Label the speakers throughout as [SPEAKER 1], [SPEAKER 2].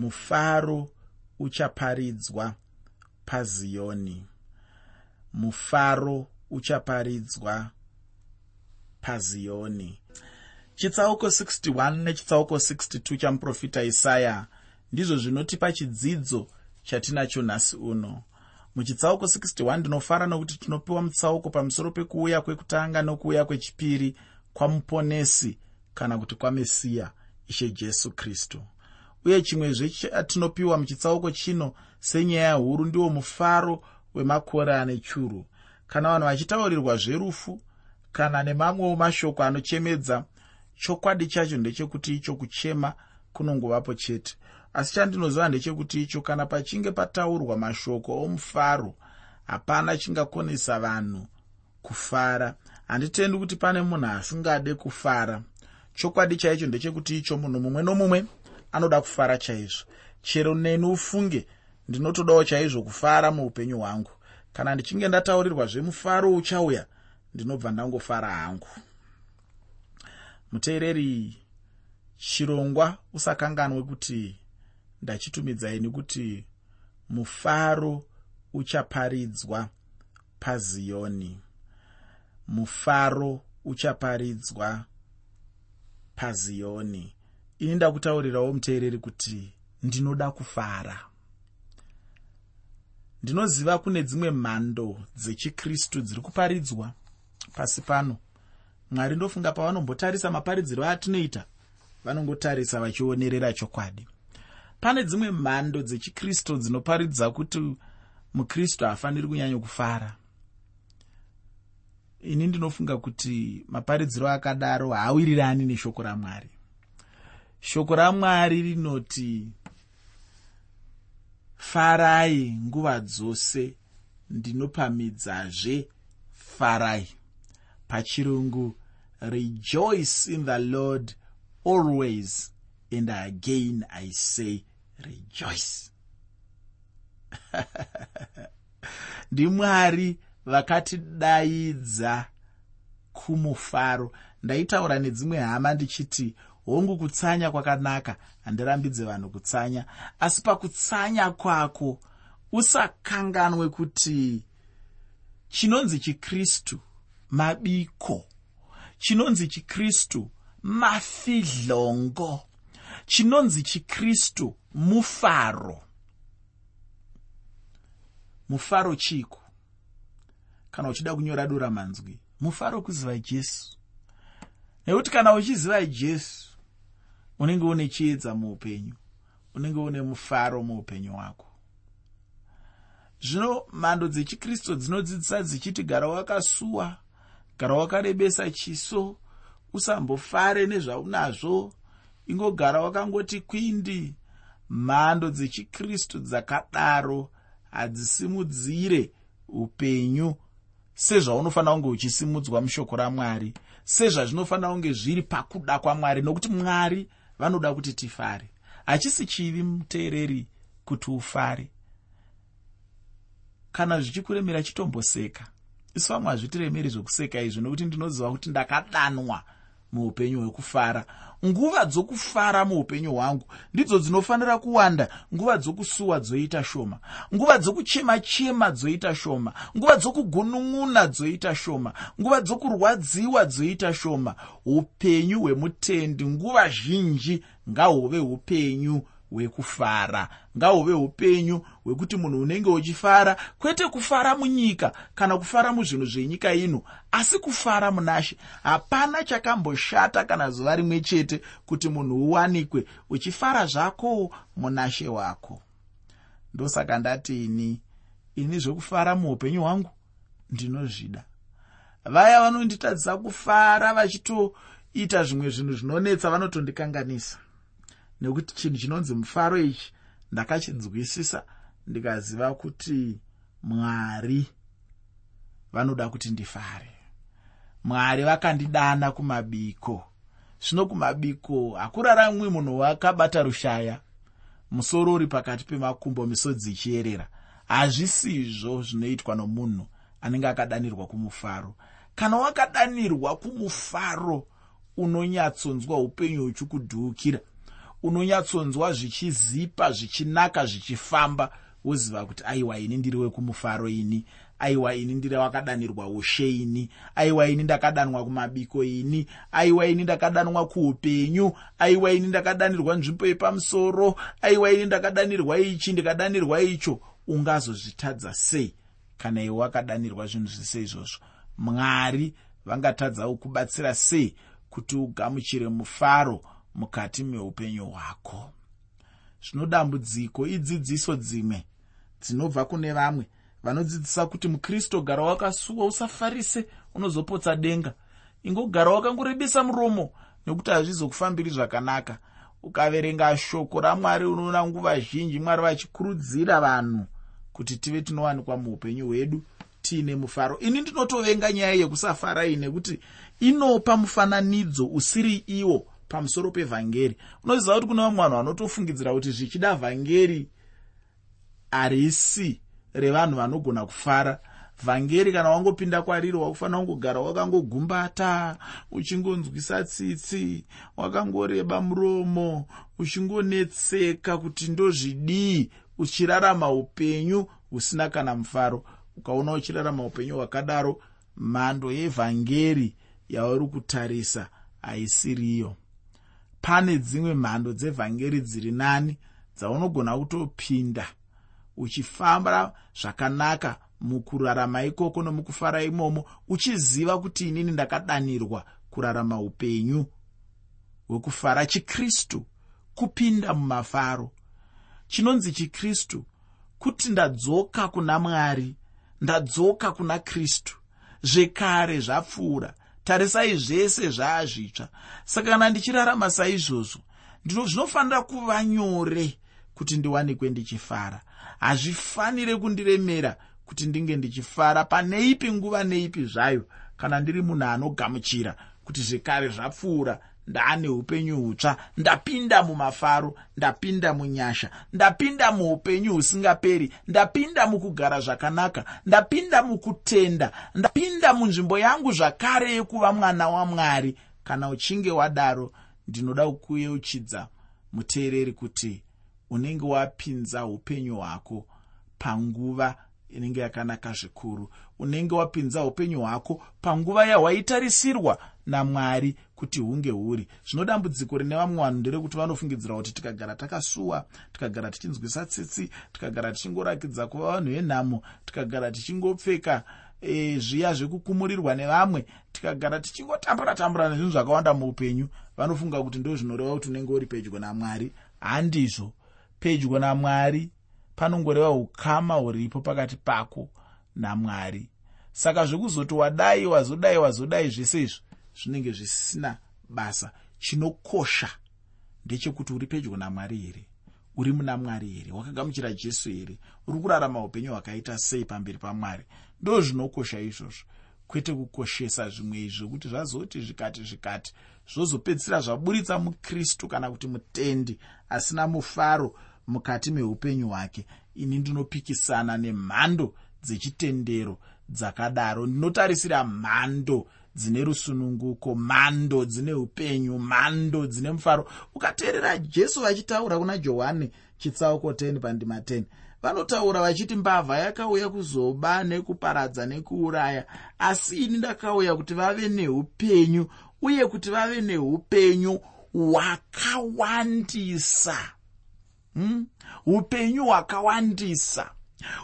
[SPEAKER 1] mufaro uchaparidzwa paziyoni mufaro uchaparidzwa paziyoni chitsauko 61 nechitsauko 62 chamuprofita isaya ndizvo zvinotipa chidzidzo chatinacho nhasi uno. Muchitsauko 61 ndinofara nokuti tinopiwa mutsauko pamusoro pekuuya kwekutanga nokuuya kwechipiri kwamuponesi kana kuti kwamesiya ishe jesu kristu uye chimwezve chatinopiwa muchitsauko chino senyaya huru ndiwo mufaro wemakore ane churu. Kana vanhu vachitaurirwa zverufu kana nemamwewo mashoko anochemedza chokwadi chacho ndechekuti icho kuchema kunongovapo chete. Asi chandinoziva ndechekuti icho kana pachinge pataurwa mashoko omufaro hapana chingakonesa vanhu kufara. Handitendi kuti pane munhu asingade kufara. Chokwadi chaicho ndechekuti icho munhu mumwe nomumwe anoda kufara chaizvo. Chero neni ufunge ndinotodawo chaizvo kufara muupenyu hwangu. Kana ndichinge ndataurirwa zvemufaro uchauya ndinobva ndangofara hangu. Muteereri chirongwa usakanganwe kuti ndachitumidzai nekuti mufaro uchaparidzwa paziyoni mufaro uchaparidzwa paziyoni ini ndakutaurirawo muteereri kuti ndinoda kufara. Ndinoziva kune dzimwe mhando dzechikristu dziri kuparidzwa pasi pano. Mwari ndofunga pavanombotarisa maparidziro atinoita vanongotarisa vachionerera chokwadi. Pane dzimwe mhando dzechikristu dzinoparidza kuti mukristu haafaniri kunyanya kufara. Ini ndinofunga kuti maparidziro akadaro haawirirani neshoko ramwari shoko ramwari rinoti farai nguva dzose ndinopamidzazve farai. Pachirungu rejoice in the lord always and again i say rejoice. Ndimwari vakatidaidza kumufaro. Ndaitaura nedzimwe hama ndichiti hongu kutsanya kwakanaka handirambidze vanhu kutsanya. Asi pakutsanya kwako usakanganwe kuti chinonzi chikristu mabiko chinonzi chikristu mafidhlongo chinonzi chikristu mufaro. Mufaro chiko kana uchida kunyora dura manzwi mufaro kuziva jesu. Nekuti kana uchiziva jesu unenge une chiedza muupenyu unenge une mufaro muupenyu hwako zvino mhando dzechikristu dzinodzidzisa dzichiti gara wakasuwa gara wakarebesa chiso usambofare nezvaunazvo ingogara wakangoti kwindi. Mhando dzechikristu dzakadaro hadzisimudzire upenyu sezvaunofanira kunge uchisimudzwa mushoko ramwari sezvazvinofanira kunge zviri pakuda kwamwari nokuti mwari vanoda kuti tifare. Hachisi chivi muteereri kuti ufare. Kana zvichikuremera chitomboseka isu vamwe hazvitiremeri zvokuseka izvi nokuti ndinoziva kuti ndakadanwa muupenyu hwekufara. Nguva dzokufara muupenyu hwangu ndidzo dzinofanira kuwanda. Nguva dzokusuwa dzoita shoma. Nguva dzokuchema chema dzoita shoma. Nguva dzokugunun'una dzoita shoma. Nguva dzokurwadziwa dzoita shoma. Upenyu hwemutendi nguva zhinji ngahuve upenyu hwekufara ngahuve upenyu hwekuti munhu unenge uchifara kwete kufara munyika kana kufara muzvinhu zvenyika ino asi kufara munashe hapana chakamboshata kana zuva rimwe chete kuti munhu uwanikwe uchifara zvako munashe wako. Ndosaka ndati ini ini zvokufara muupenyu hwangu? Ndinozvida. Vaya vanonditadzisa kufara vachitoita zvimwe zvinhu zvinonetsa vanotondikanganisa nekuti chinhu chinonzi mufaro ichi ndakachinzwisisa ndikaziva kuti mwari vanoda kuti ndifare. Mwari vakandidana kumabiko. Zvino kumabiko hakuraramwi munhu wakabata rushaya musoro uri pakati pemakumbo misodzi ichiyerera. Hazvisizvo zvinoitwa nomunhu anenge akadanirwa kumufaro. Kana wakadanirwa kumufaro unonyatsonzwa upenyu huchikudhukira unonyatsonzwa zvichizipa zvichinaka zvichifamba woziva kuti aiwa ini ndiri wekumufaro ini. Aiwa ini ndiri wakadanirwa ushe ini. Aiwa ini ndakadanwa kumabiko ini. Aiwa ini ndakadanwa kuupenyu. Aiwa ini ndakadanirwa nzvimbo yepamusoro. Aiwa ini ndakadanirwa ichi ndikadanirwa icho. Ungazozvitadza sei kana iwe wakadanirwa zvinhu zvise izvozvo? Mwari vangatadzawo kubatsira sei kuti ugamuchire mufaro mukati meupenyu hwako. Zvino dambudziko idzidziso dzimwe dzinobva kune vamwe vanodzidzisa kuti mukristu gara wakasuwa usafarise unozopotsa denga. Ingogara wakangorebesa muromo nekuti hazvizokufambiri zvakanaka. Ukaverenga shoko ramwari unoona nguva zhinji mwari vachikurudzira vanhu kuti tive tinowanikwa muupenyu hwedu tiine mufaro. Ini ndinotovenga nyaya yekusafarai nekuti inopa mufananidzo usiri iwo pamusoro pevhangeri. Unoziva kuti kune vamwe vanhu vanotofungidzira kuti zvichida vhangeri harisi revanhu vanogona kufara. Vhangeri kana wangopinda kwariri wakufanira kungogara wakangogumbata uchingonzwisa tsitsi wakangoreba muromo uchingonetseka kuti ndozvidii uchirarama upenyu husina kana mufaro. Ukaona uchirarama upenyu hwakadaro mhando yevhangeri yauri kutarisa haisiriyo pane dzimwe mhando dzevhangeri dziri nani dzaunogona kutopinda uchifamba zvakanaka mukurarama ikoko nomukufara imomo uchiziva kuti inini ndakadanirwa kurarama upenyu hwekufara chikristu kupinda mumafaro. Chinonzi chikristu kuti ndadzoka kuna mwari ndadzoka kuna kristu zvekare zvapfuura tarisai zvese zvaazvitsva. Saka kana ndichirarama saizvozvo zvinofanira kuva nyore kuti ndiwanikwe ndichifara. Hazvifanire kundiremera kuti ndinge ndichifara pane ipi nguva neipi zvayo kana ndiri munhu anogamuchira kuti zvekare zvapfuura ndaane upenyu hutsva. Ndapinda mumafaro ndapinda munyasha ndapinda muupenyu husingaperi ndapinda mukugara zvakanaka ndapinda mukutenda ndapinda munzvimbo yangu zvakare yekuva mwana wamwari. Kana uchinge wadaro ndinoda kukuyeuchidza muteereri kuti unenge wapinza upenyu hwako panguva inenge yakanaka zvikuru. Unenge wapinza upenyu hwako panguva yahwaitarisirwa namwari kuti hunge huri. Zvino dambudziko rine vamwe vanhu nderekuti vanofungidzira kuti tikagara takasuwa tikagara tichinzwisa tsitsi tikagara tichingorakidza kuva vanhu venhamo tikagara tichingopfeka e, zviya zvekukumurirwa nevamwe tikagara tichingotambura tambura nezvinhu zvakawanda muupenyu. Vanofunga kuti ndo zvinoreva kuti unenge uri pedyo namwari. Handizvo. Pedyo namwari panongoreva ukama huripo pakati pako namwari. Saka zvekuzoti wadai wazodai wazodai zvese izvi zvinenge zvisina basa chinokosha ndechekuti uri pedyo namwari here? Uri muna mwari here? Wakagamuchira jesu here? Uri kurarama upenyu hwakaita sei pamberi pamwari? Ndo zvinokosha izvozvo. Kwete kukoshesa zvimwe izvi zvekuti zvazoti zvikati zvikati zvozopedzisira zvaburitsa mukristu kana kuti mutendi asina mufaro mukati meupenyu hwake. Ini ndinopikisana nemhando dzechitendero dzakadaro. Ndinotarisira mhando dzine rusununguko mhando dzine upenyu mhando dzine mufaro. Ukateerera jesu vachitaura kuna johani chitsauko 10 pandima 10 vanotaura vachiti mbavha yakauya kuzoba nekuparadza nekuuraya asi ini ndakauya kuti vave neupenyu uye kuti vave neupenyu hwakawandisa hmm? upenyu hwakawandisa.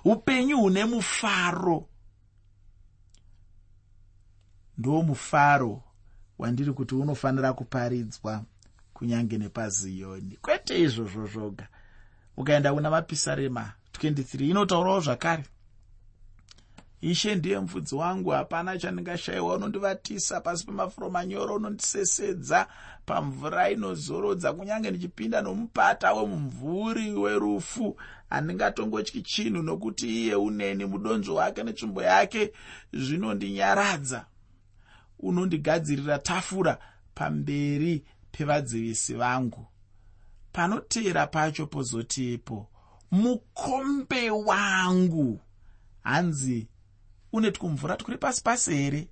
[SPEAKER 1] Upenyu hune mufaro. Ndo mufaro wandiri kuti unofanira kuparidzwa kunyange nepaziyoni kwete izvozvo zvoga. Ukaenda kuna mapisarema 23 inotaurawo zvakare ishe ndiye mufudzi wangu hapana chandingashayiwa unondivatisa pasi pemafuro manyoro unondisesedza pamvura inozorodza kunyange ndichipinda nomupata wemumvuri werufu handingatongotyi chinhu nokuti iye uneni mudonzvo wake netsvimbo yake zvinondinyaradza unondigadzirira tafura pamberi pevadzivisi vangu. Panoteera pacho pozotipo mukombe wangu. Hanzi une twumvura twuri pasi pasi here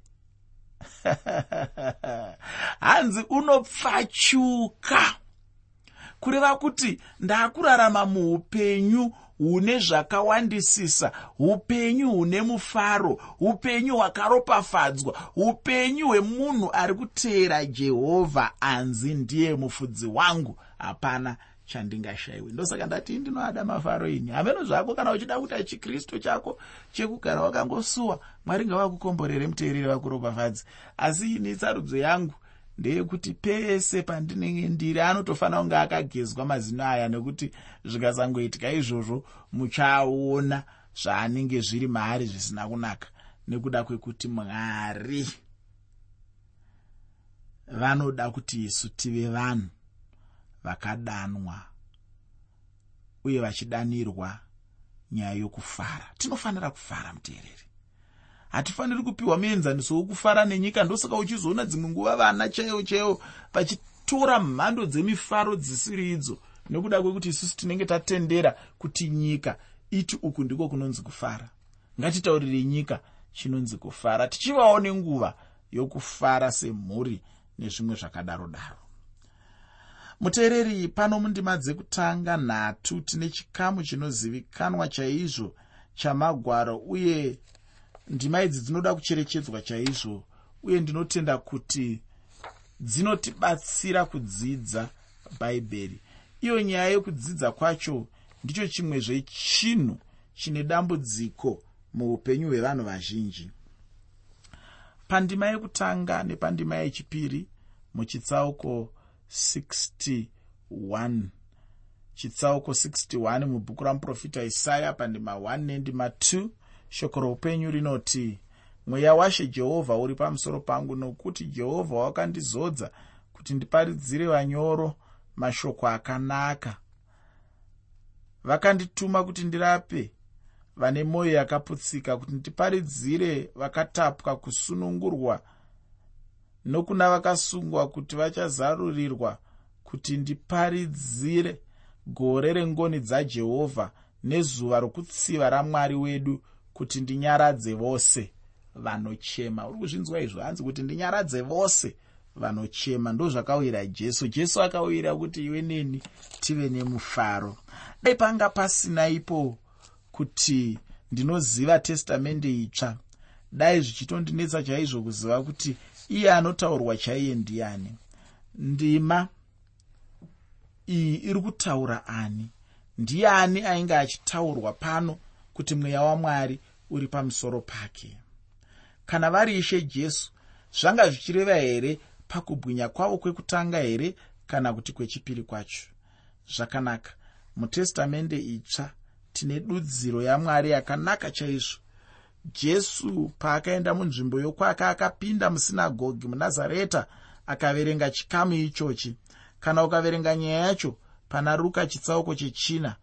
[SPEAKER 1] hanzi unopfachuka kureva kuti ndaakurarama muupenyu hune zvakawandisisa upenyu hune mufaro upenyu hwakaropafadzwa upenyu hwemunhu ari kuteera jehovha. Anzi ndiye mufudzi wangu? Hapana chandingashayiwe. Ndosaka ndati ndinoada mafaro ini. Hameno zvako kana uchida kuita chikristu chako chekugara wakangosuwa mwari ngavakukomborere muteereri vakuropafadzi asi ini tsarudzo yangu ndeyekuti pese pandinenge ndiri anotofanira kunge akagezwa mazino aya nekuti zvikasangoitika izvozvo muchaona zvaanenge zviri maari zvisina kunaka nekuda kwekuti mwari vanoda kuti isu tive vanhu vakadanwa uye vachidanirwa nyaya yokufara. Tinofanira kufara muteereri. Hatifaniri kupiwa muenzaniso wokufara nenyika ndosaka uchizoona dzimwe nguva vana chaivo chaivo vachitora mhando dzemifaro dzisiri idzo. Nekuda kwekuti isusu tinenge tatendera kuti nyika iti uku ndiko kunonzi kufara. Ngatitaurire nyika chinonzi kufara tichivawo nenguva yokufara semhuri nezvimwe zvakadaro daro muteereri pano mundima dzekutanga nhatu tine chikamu chinozivikanwa chaizvo chamagwaro uye ndima idzi dzinoda kucherechedzwa chaizvo uye ndinotenda kuti dzinotibatsira kudzidza bhaibheri. Iyo nyaya yekudzidza kwacho ndicho chimwe zvechinhu chine dambudziko muupenyu hwevanhu vazhinji. Pandima yekutanga nepandima yechipiri muchitsauko 61 chitsauko 61 mubhuku ramuprofita isaya pandima 1 nendima 2 shoko roupenyu rinoti mweya washe jehovha uri pamusoro pangu nokuti jehovha wakandizodza kuti ndiparidzire vanyoro mashoko akanaka. Vakandituma kuti ndirape vane mwoyo yakaputsika kuti ndiparidzire vakatapwa kusunungurwa nokuna vakasungwa kuti vachazarurirwa kuti ndiparidzire gore rengoni dzajehovha nezuva rokutsiva ramwari wedu kuti ndinyaradze vose vanochema. Uri kuzvinzwa izvo hanzi kuti ndinyaradze vose vanochema ndo zvakawira jesu. Jesu akawira kuti iwe neni tive nemufaro. Dai panga pasina ipo kuti ndinoziva testamende itsva dai zvichitondinetsa chaizvo kuziva kuti iye anotaurwa chaiye ndiani? Ndima iyi iri kutaura ani? Ndiani ainge achitaurwa pano kuti mweya wamwari uri pamusoro pake? Kana vari ishe jesu zvanga zvichireva here pakubwinya kwavo kwekutanga here kana kuti kwechipiri kwacho? Zvakanaka mutestamende itsva tine dudziro yamwari yakanaka chaizvo jesu paakaenda munzvimbo yokwake akapinda musinagogi munazareta akaverenga chikamu ichochi. Kana ukaverenga nyaya yacho pana ruka chitsauko chechina.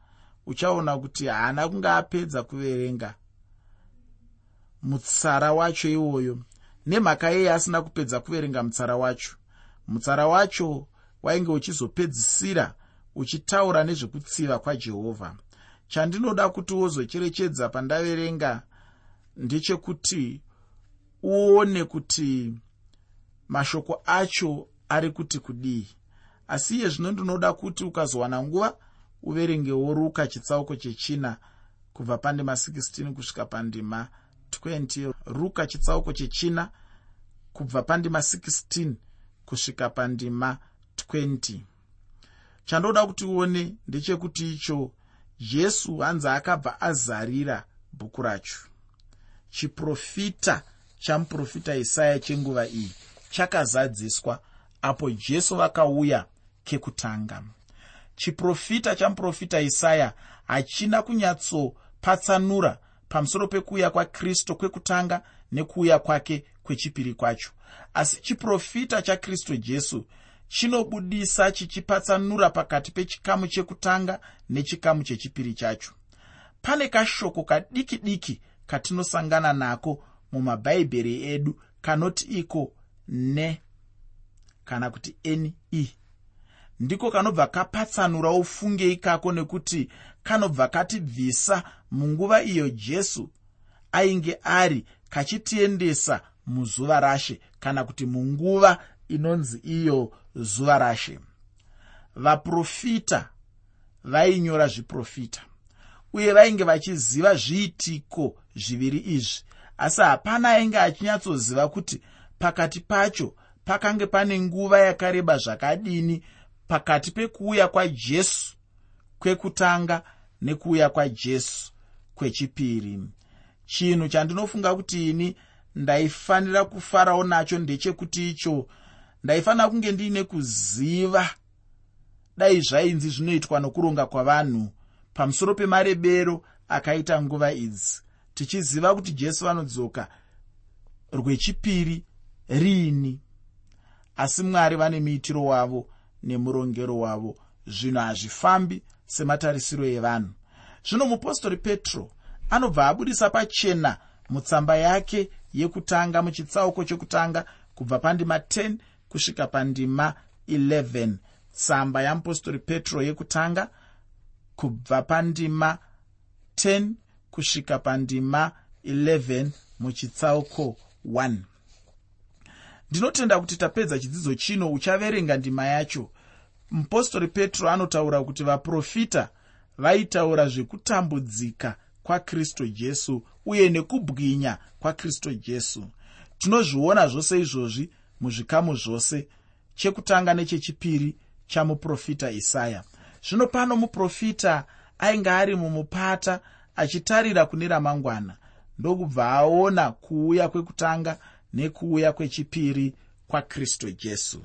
[SPEAKER 1] Uchaona kuti haana kunge apedza kuverenga. Mutsara wacho iwoyo. Nemhaka yeye asina kupedza kuverenga mutsara wacho. Mutsara wacho wainge uchizopedzisira uchitaura nezvekutsiva kwajehovha chandinoda kuti wozocherechedza pandaverenga ndechekuti uone kuti mashoko acho ari kuti kudii. Asi iye zvino ndinoda kuti ukazowana nguva uverengewo ruka chitsauko chechina kubva pandima 16 kusvika pandima 20 ruka chitsauko chechina kubva pandima 16 kusvika pandima 20 chandoda kuti uone ndechekuti icho jesu hanzi akabva azarira bhuku racho chiprofita chamuprofita isaya chenguva iyi chakazadziswa apo jesu vakauya kekutanga. Chiprofita chamuprofita isaya hachina kunyatsopatsanura pamusoro pekuuya kwakristu kwekutanga nekuuya kwake kwechipiri kwacho. Asi chiprofita chakristu jesu chinobudisa chichipatsanura pakati pechikamu chekutanga nechikamu chechipiri chacho. Pane kashoko kadiki diki katinosangana nako mumabhaibheri edu kanoti iko ne kana kuti ne ndiko kanobva kapatsanura ufunge ikako nekuti kanobva katibvisa munguva iyo jesu ainge ari kachitiendesa muzuva rashe kana kuti munguva inonzi iyo zuva rashe. Vaprofita vainyora zviprofita uye vainge vachiziva zviitiko zviviri izvi. Asi hapana ainge achinyatsoziva kuti pakati pacho pakange pane nguva yakareba zvakadini pakati pekuuya kwajesu kwekutanga nekuuya kwajesu kwechipiri. Chinhu chandinofunga kuti ini ndaifanira kufarawo nacho ndechekuti icho ndaifanira kunge ndiine kuziva. Dai zvainzi zvinoitwa nokuronga kwavanhu. Pamusoro pemarebero akaita nguva idzi tichiziva kuti jesu vanodzoka rwechipiri riini asi mwari vane muitiro wavo nemurongero wavo. Zvinhu hazvifambi sematarisiro evanhu. Zvino mupostori petro anobva abudisa pachena mutsamba yake yekutanga muchitsauko chekutanga kubva pandima 10 kusvika pandima 11 tsamba yamupostori petro yekutanga kubva pandima 10 kusvika pandima 11 muchitsauko 1 ndinotenda kuti tapedza chidzidzo chino uchaverenga ndima yacho. Mupostori petro anotaura kuti vaprofita vaitaura zvekutambudzika kwakristu jesu uye nekubwinya kwakristu jesu. Tinozviona zvose izvozvi muzvikamu zvose. Chekutanga nechechipiri chamuprofita isaya. Zvino pano muprofita ainge ari mumupata achitarira kune ramangwana ndokubva aona kuuya kwekutanga nekuuya kwechipiri kwakristu jesu.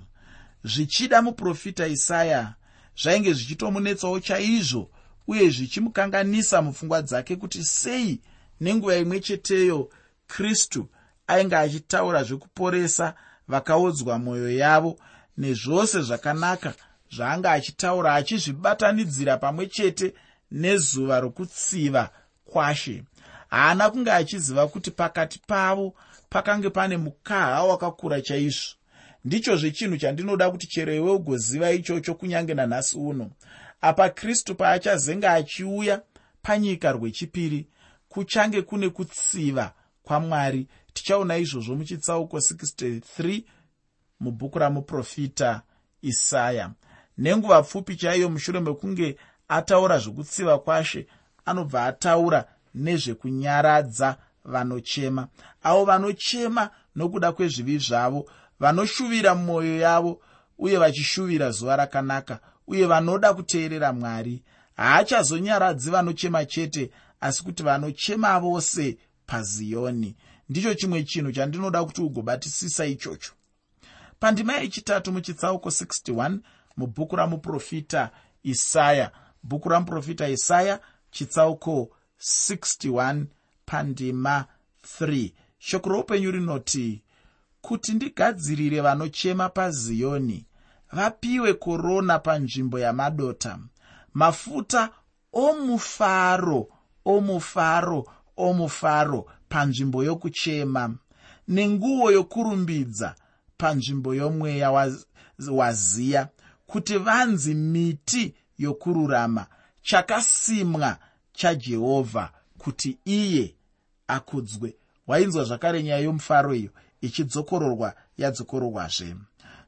[SPEAKER 1] Zvichida muprofita isaya zvainge zvichitomunetsawo chaizvo uye zvichimukanganisa mupfungwa dzake kuti sei nenguva imwe cheteyo kristu ainge achitaura zvekuporesa vakaodzwa mwoyo yavo nezvose zvakanaka zvaanga achitaura achizvibatanidzira pamwe chete nezuva rokutsiva kwashe. Haana kunge achiziva kuti pakati pavo pakange pane mukaha wakakura chaizvo. Ndichozve chinhu chandinoda kuti chero iwe ugoziva ichocho kunyange nanhasi uno. Apa kristu paachazenga achiuya panyika rwechipiri kuchange kune kutsiva kwamwari. Tichaona izvozvo muchitsauko 63 mubhuku ramuprofita isaya. Nenguva pfupi chaiyo mushure mekunge ataura zvokutsiva kwashe anobva ataura nezvekunyaradza vanochema. Avo vanochema nokuda kwezvivi zvavo vanoshuvira mumwoyo yavo uye vachishuvira zuva rakanaka uye vanoda kuteerera mwari. Haachazonyaradzi vanochema chete asi kuti vanochema vose paziyoni ndicho chimwe chinhu chandinoda kuti ugobatisisa ichocho. Pandima yechitatu muchitsauko 61 mubhuku ramuprofita isaya. Bhuku ramuprofita isaya chitsauko 61 pandima 3 shoko roupenyu rinoti kuti ndigadzirire vanochema paziyoni vapiwe korona panzvimbo yamadota. Mafuta omufaro omufaro omufaro panzvimbo yokuchema nenguo yokurumbidza panzvimbo yomweya waziya kuti vanzi miti yokururama chakasimwa chajehovha kuti iye akudzwe. Wainzwa zvakare nyaya yomufaro iyo ichidzokororwa yadzokororwazve.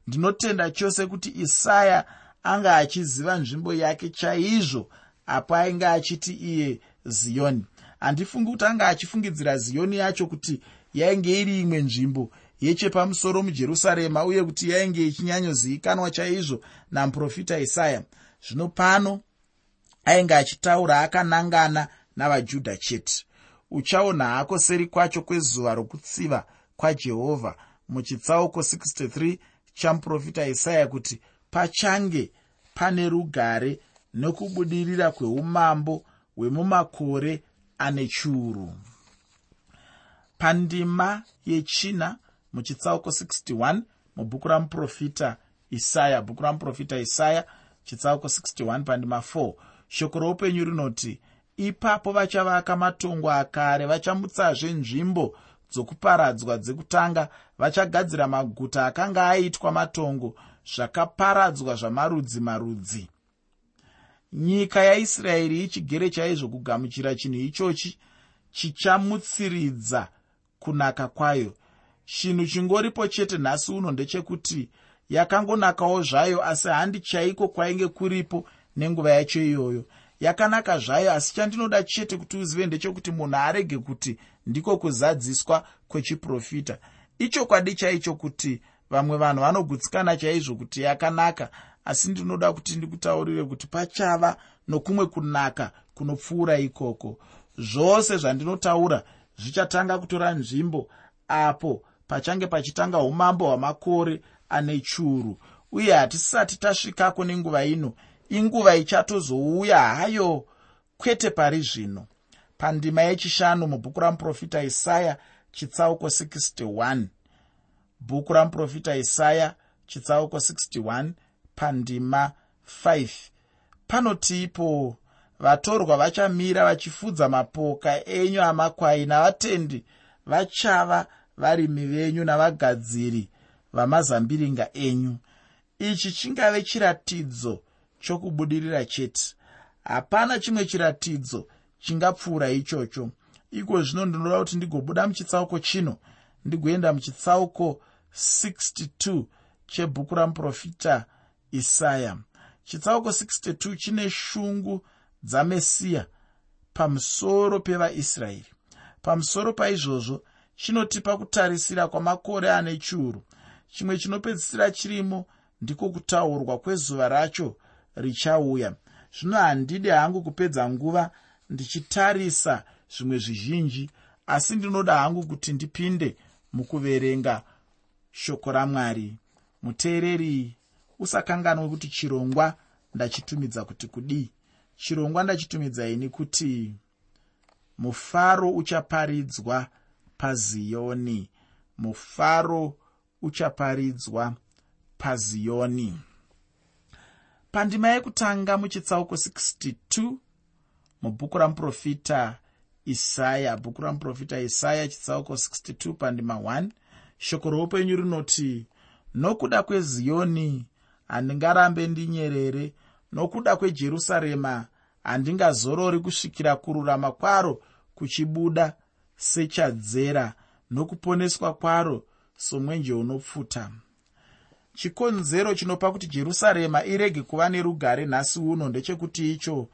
[SPEAKER 1] Ndinotenda chose kuti isaya anga achiziva nzvimbo yake chaizvo apo ainge achiti iye ziyoni handifungi kuti anga achifungidzira ziyoni yacho kuti yainge iri imwe nzvimbo yechepamusoro mujerusarema uye kuti yainge ichinyanyozivikanwa chaizvo namuprofita isaya. Zvino pano ainge achitaura akanangana navajudha chete. Uchaona hako seri kwacho kwezuva rokutsiva kwajehovha muchitsauko 63 chamuprofita isaya kuti pachange pane rugare nokubudirira kweumambo hwemumakore ane chiuru. Pandima yechina muchitsauko 61 mubhuku ramuprofita isaya bhuku ramuprofita isaya chitsauko 61 pandima 4 shoko roupenyu rinoti ipapo vachavaka matongo akare vachamutsazve nzvimbo dzokuparadzwa dzekutanga. Vachagadzira maguta akanga aitwa matongo zvakaparadzwa zvamarudzi marudzi. Nyika yaisraeri ichigere chaizvo kugamuchira chinhu ichochi chichamutsiridza kunaka kwayo. Chinhu chingoripo chete nhasi uno ndechekuti yakangonakawo zvayo asi handi chaiko kwainge kuripo nenguva yacho iyoyo. Yakanaka zvayo asi chandinoda chete kuti uzive ndechekuti munhu arege kuti ndiko kuzadziswa kwechiprofita. Ichokwadi chaicho kuti vamwe vanhu vanogutsikana chaizvo kuti yakanaka asi ndinoda kuti ndikutaurire kuti pachava nokumwe kunaka kunopfuura ikoko. Zvose zvandinotaura zvichatanga kutora nzvimbo apo pachange pachitanga umambo hwamakore ane churu. Uye hatisati tasvikako nenguva ino inguva ichatozouya hayo kwete pari zvino. Pandima yechishanu mubhuku ramuprofita isaya chitsauko 61 bhuku ramuprofita isaya chitsauko 61 pandima 5 panotiipo vatorwa vachamira vachifudza mapoka enyu amakwai navatendi. Vachava varimi venyu navagadziri vamazambiringa enyu. Ichi chingave chiratidzo chokubudirira chete. Hapana chimwe chiratidzo chingapfuura ichocho. Iko zvino ndinoda kuti ndigobuda muchitsauko chino ndigoenda muchitsauko 62 chebhuku ramuprofita isaya. Chitsauko 62 chine shungu dzamesiya pamusoro pevaisraeri. Pamusoro paizvozvo chinotipa kutarisira kwamakore ane chiuru. Chimwe chinopedzisira chirimo ndiko kutaurwa kwezuva racho richauya. Zvino handidi hangu kupedza nguva ndichitarisa zvimwe zvizhinji asi ndinoda hangu kuti ndipinde mukuverenga shoko ramwari. Muteereri usakanganwe kuti chirongwa ndachitumidza kuti kudii. Chirongwa ndachitumidza ini kuti mufaro uchaparidzwa paziyoni mufaro uchaparidzwa paziyoni pandima yekutanga muchitsauko 62 mubhuku ramuprofita isaya. Bhuku ramuprofita isaya chitsauko 62 pandima 1 shoko roupenyu rinoti nokuda kweziyoni handingarambe ndinyerere. Nokuda kwejerusarema handingazorori kusvikira kururama kwaro kuchibuda sechadzera nokuponeswa kwaro somwenje unopfuta chikonzero chinopa kuti jerusarema irege kuva nerugare nhasi uno ndechekuti icho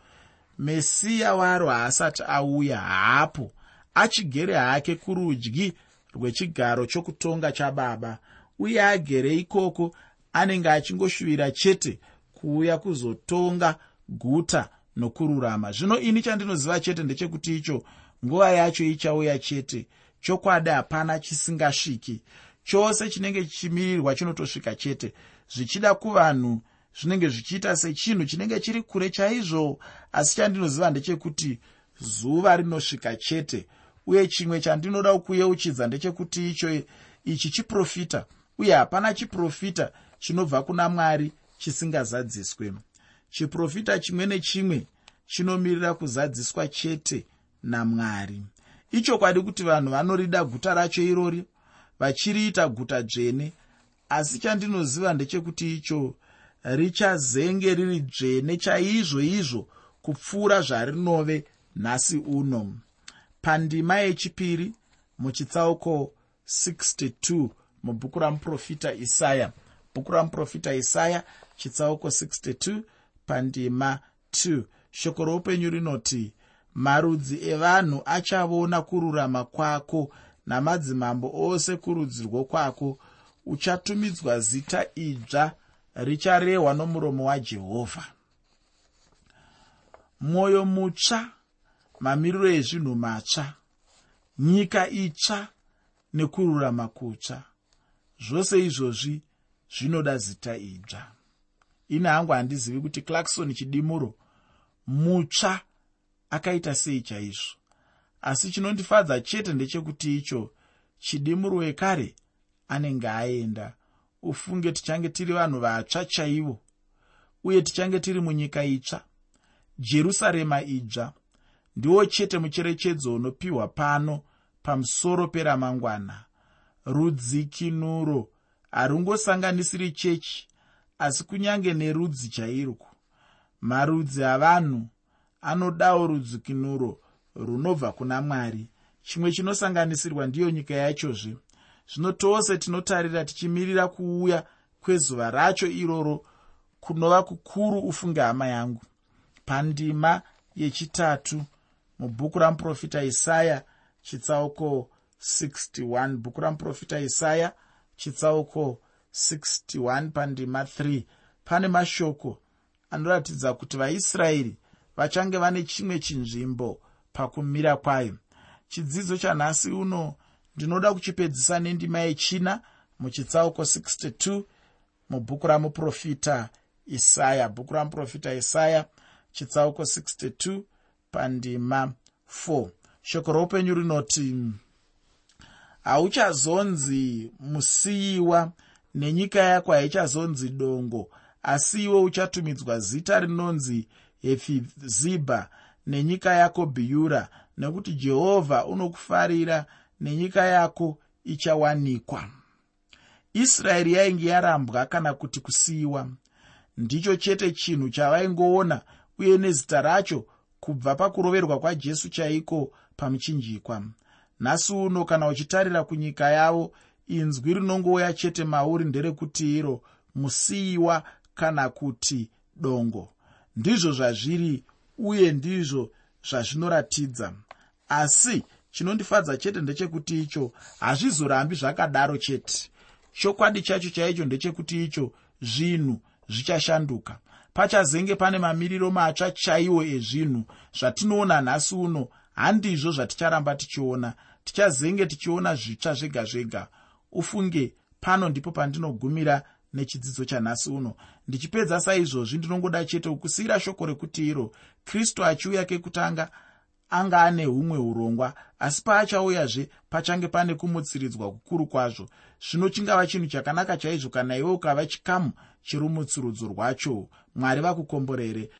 [SPEAKER 1] mesiya waro haasati auya haapo achigere hake kurudyi rwechigaro chokutonga chababa uye agere ikoko anenge achingoshuvira chete kuuya kuzotonga guta nokururama. Zvino ini chandinoziva chete ndechekuti icho nguva yacho ichauya chete chokwadi hapana chisingasviki chose chinenge chichimirirwa chinotosvika chete. Zvichida kuvanhu zvinenge zvichiita sechinhu chinenge chiri kure chaizvo asi chandinoziva ndechekuti zuva rinosvika chete uye chimwe chandinoda kuyeuchidza ndechekuti icho ichi chiprofita uye hapana chiprofita chinobva kuna mwari chisingazadziswe. Chiprofita chimwe nechimwe chinomirira kuzadziswa chete namwari. Ichokwadi kuti vanhu vanorida guta racho irori vachiriita guta dzvene. Asi chandinoziva ndechekuti icho richazenge riri dzvene chaizvo izvo kupfuura zvarinove nhasi uno. Pandima yechipiri muchitsauko 62 mubhuku ramuprofita isaya. Bhuku ramuprofita isaya chitsauko 62 pandima 2 shoko roupenyu rinoti marudzi evanhu achavona kururama kwako namadzimambo ose kurudzirwo kwako uchatumidzwa zita idzva richarehwa nomuromo wajehovha mwoyo mutsva mamiriro ezvinhu matsva nyika itsva nekururama kutsva. Zvose izvozvi zvinoda zita idzva. Ini hangu handizivi kuti clarkson chidimuro mutsva akaita sei chaizvo asi chinondifadza chete ndechekuti icho chidimuro wekare anenge aenda. Ufunge tichange tiri vanhu vatsva chaivo uye tichange tiri munyika itsva. Jerusarema idzva ndiwo chete mucherechedzo unopiwa pano pamusoro peramangwana. Rudzikinuro harungosanganisiri chechi asi kunyange nerudzi chairwo. Marudzi avanhu anodawo rudzikinuro runobva kuna mwari. Chimwe chinosanganisirwa ndiyo nyika yachozve. Zvino tose tinotarira tichimirira kuuya kwezuva racho iroro kunova kukuru ufunge hama yangu. Pandima yechitatu mubhuku ramuprofita isaya chitsauko 61 bhuku ramuprofita isaya chitsauko 61 pandima 3 pane mashoko anoratidza kuti vaisraeri vachange vane chimwe chinzvimbo pakumira kwayo. Chidzidzo chanhasi uno ndinoda kuchipedzisa nendima yechina muchitsauko 62 mubhuku ramuprofita isaya. Bhuku ramuprofita isaya chitsauko 62 pandima 4 shoko roupenyu rinoti hauchazonzi musiyiwa nenyika yako haichazonzi dongo asi iwe uchatumidzwa zita rinonzi hefizibha nenyika yako bhiura nekuti jehovha unokufarira nenyika yako ichawanikwa. Israeri yainge yarambwa kana kuti kusiyiwa. Ndicho chete chinhu chavaingoona uye nezita racho kubva pakuroverwa kwajesu chaiko pamuchinjikwa nhasi uno kana uchitarira kunyika yavo inzwi rinongouya chete mauri nderekuti iro musiyiwa kana kuti dongo. Ndizvo zvazviri uye ndizvo zvazvinoratidza. Asi chinondifadza chete ndechekuti icho hazvizorambi zvakadaro chete. Chokwadi chacho chaicho ndechekuti icho zvinhu zvichashanduka. Pachazenge pane mamiriro matsva chaiwo ezvinhu zvatinoona nhasi uno handizvo zvaticharamba tichiona. Tichazenge tichiona zvitsva zvega zvega. Ufunge pano ndipo pandinogumira nechidzidzo chanhasi uno. Ndichipedza saizvozvi ndinongoda chete kusiyira shoko rekuti iro kristu achiuya kekutanga anga ane humwe urongwa asi paachauyazve pachange pane kumutsiridzwa kukuru kwazvo. Zvino chingava chinhu chakanaka chaizvo kana iwe ukava chikamu cherumutsurudzo rwacho. Mwari vakukomborere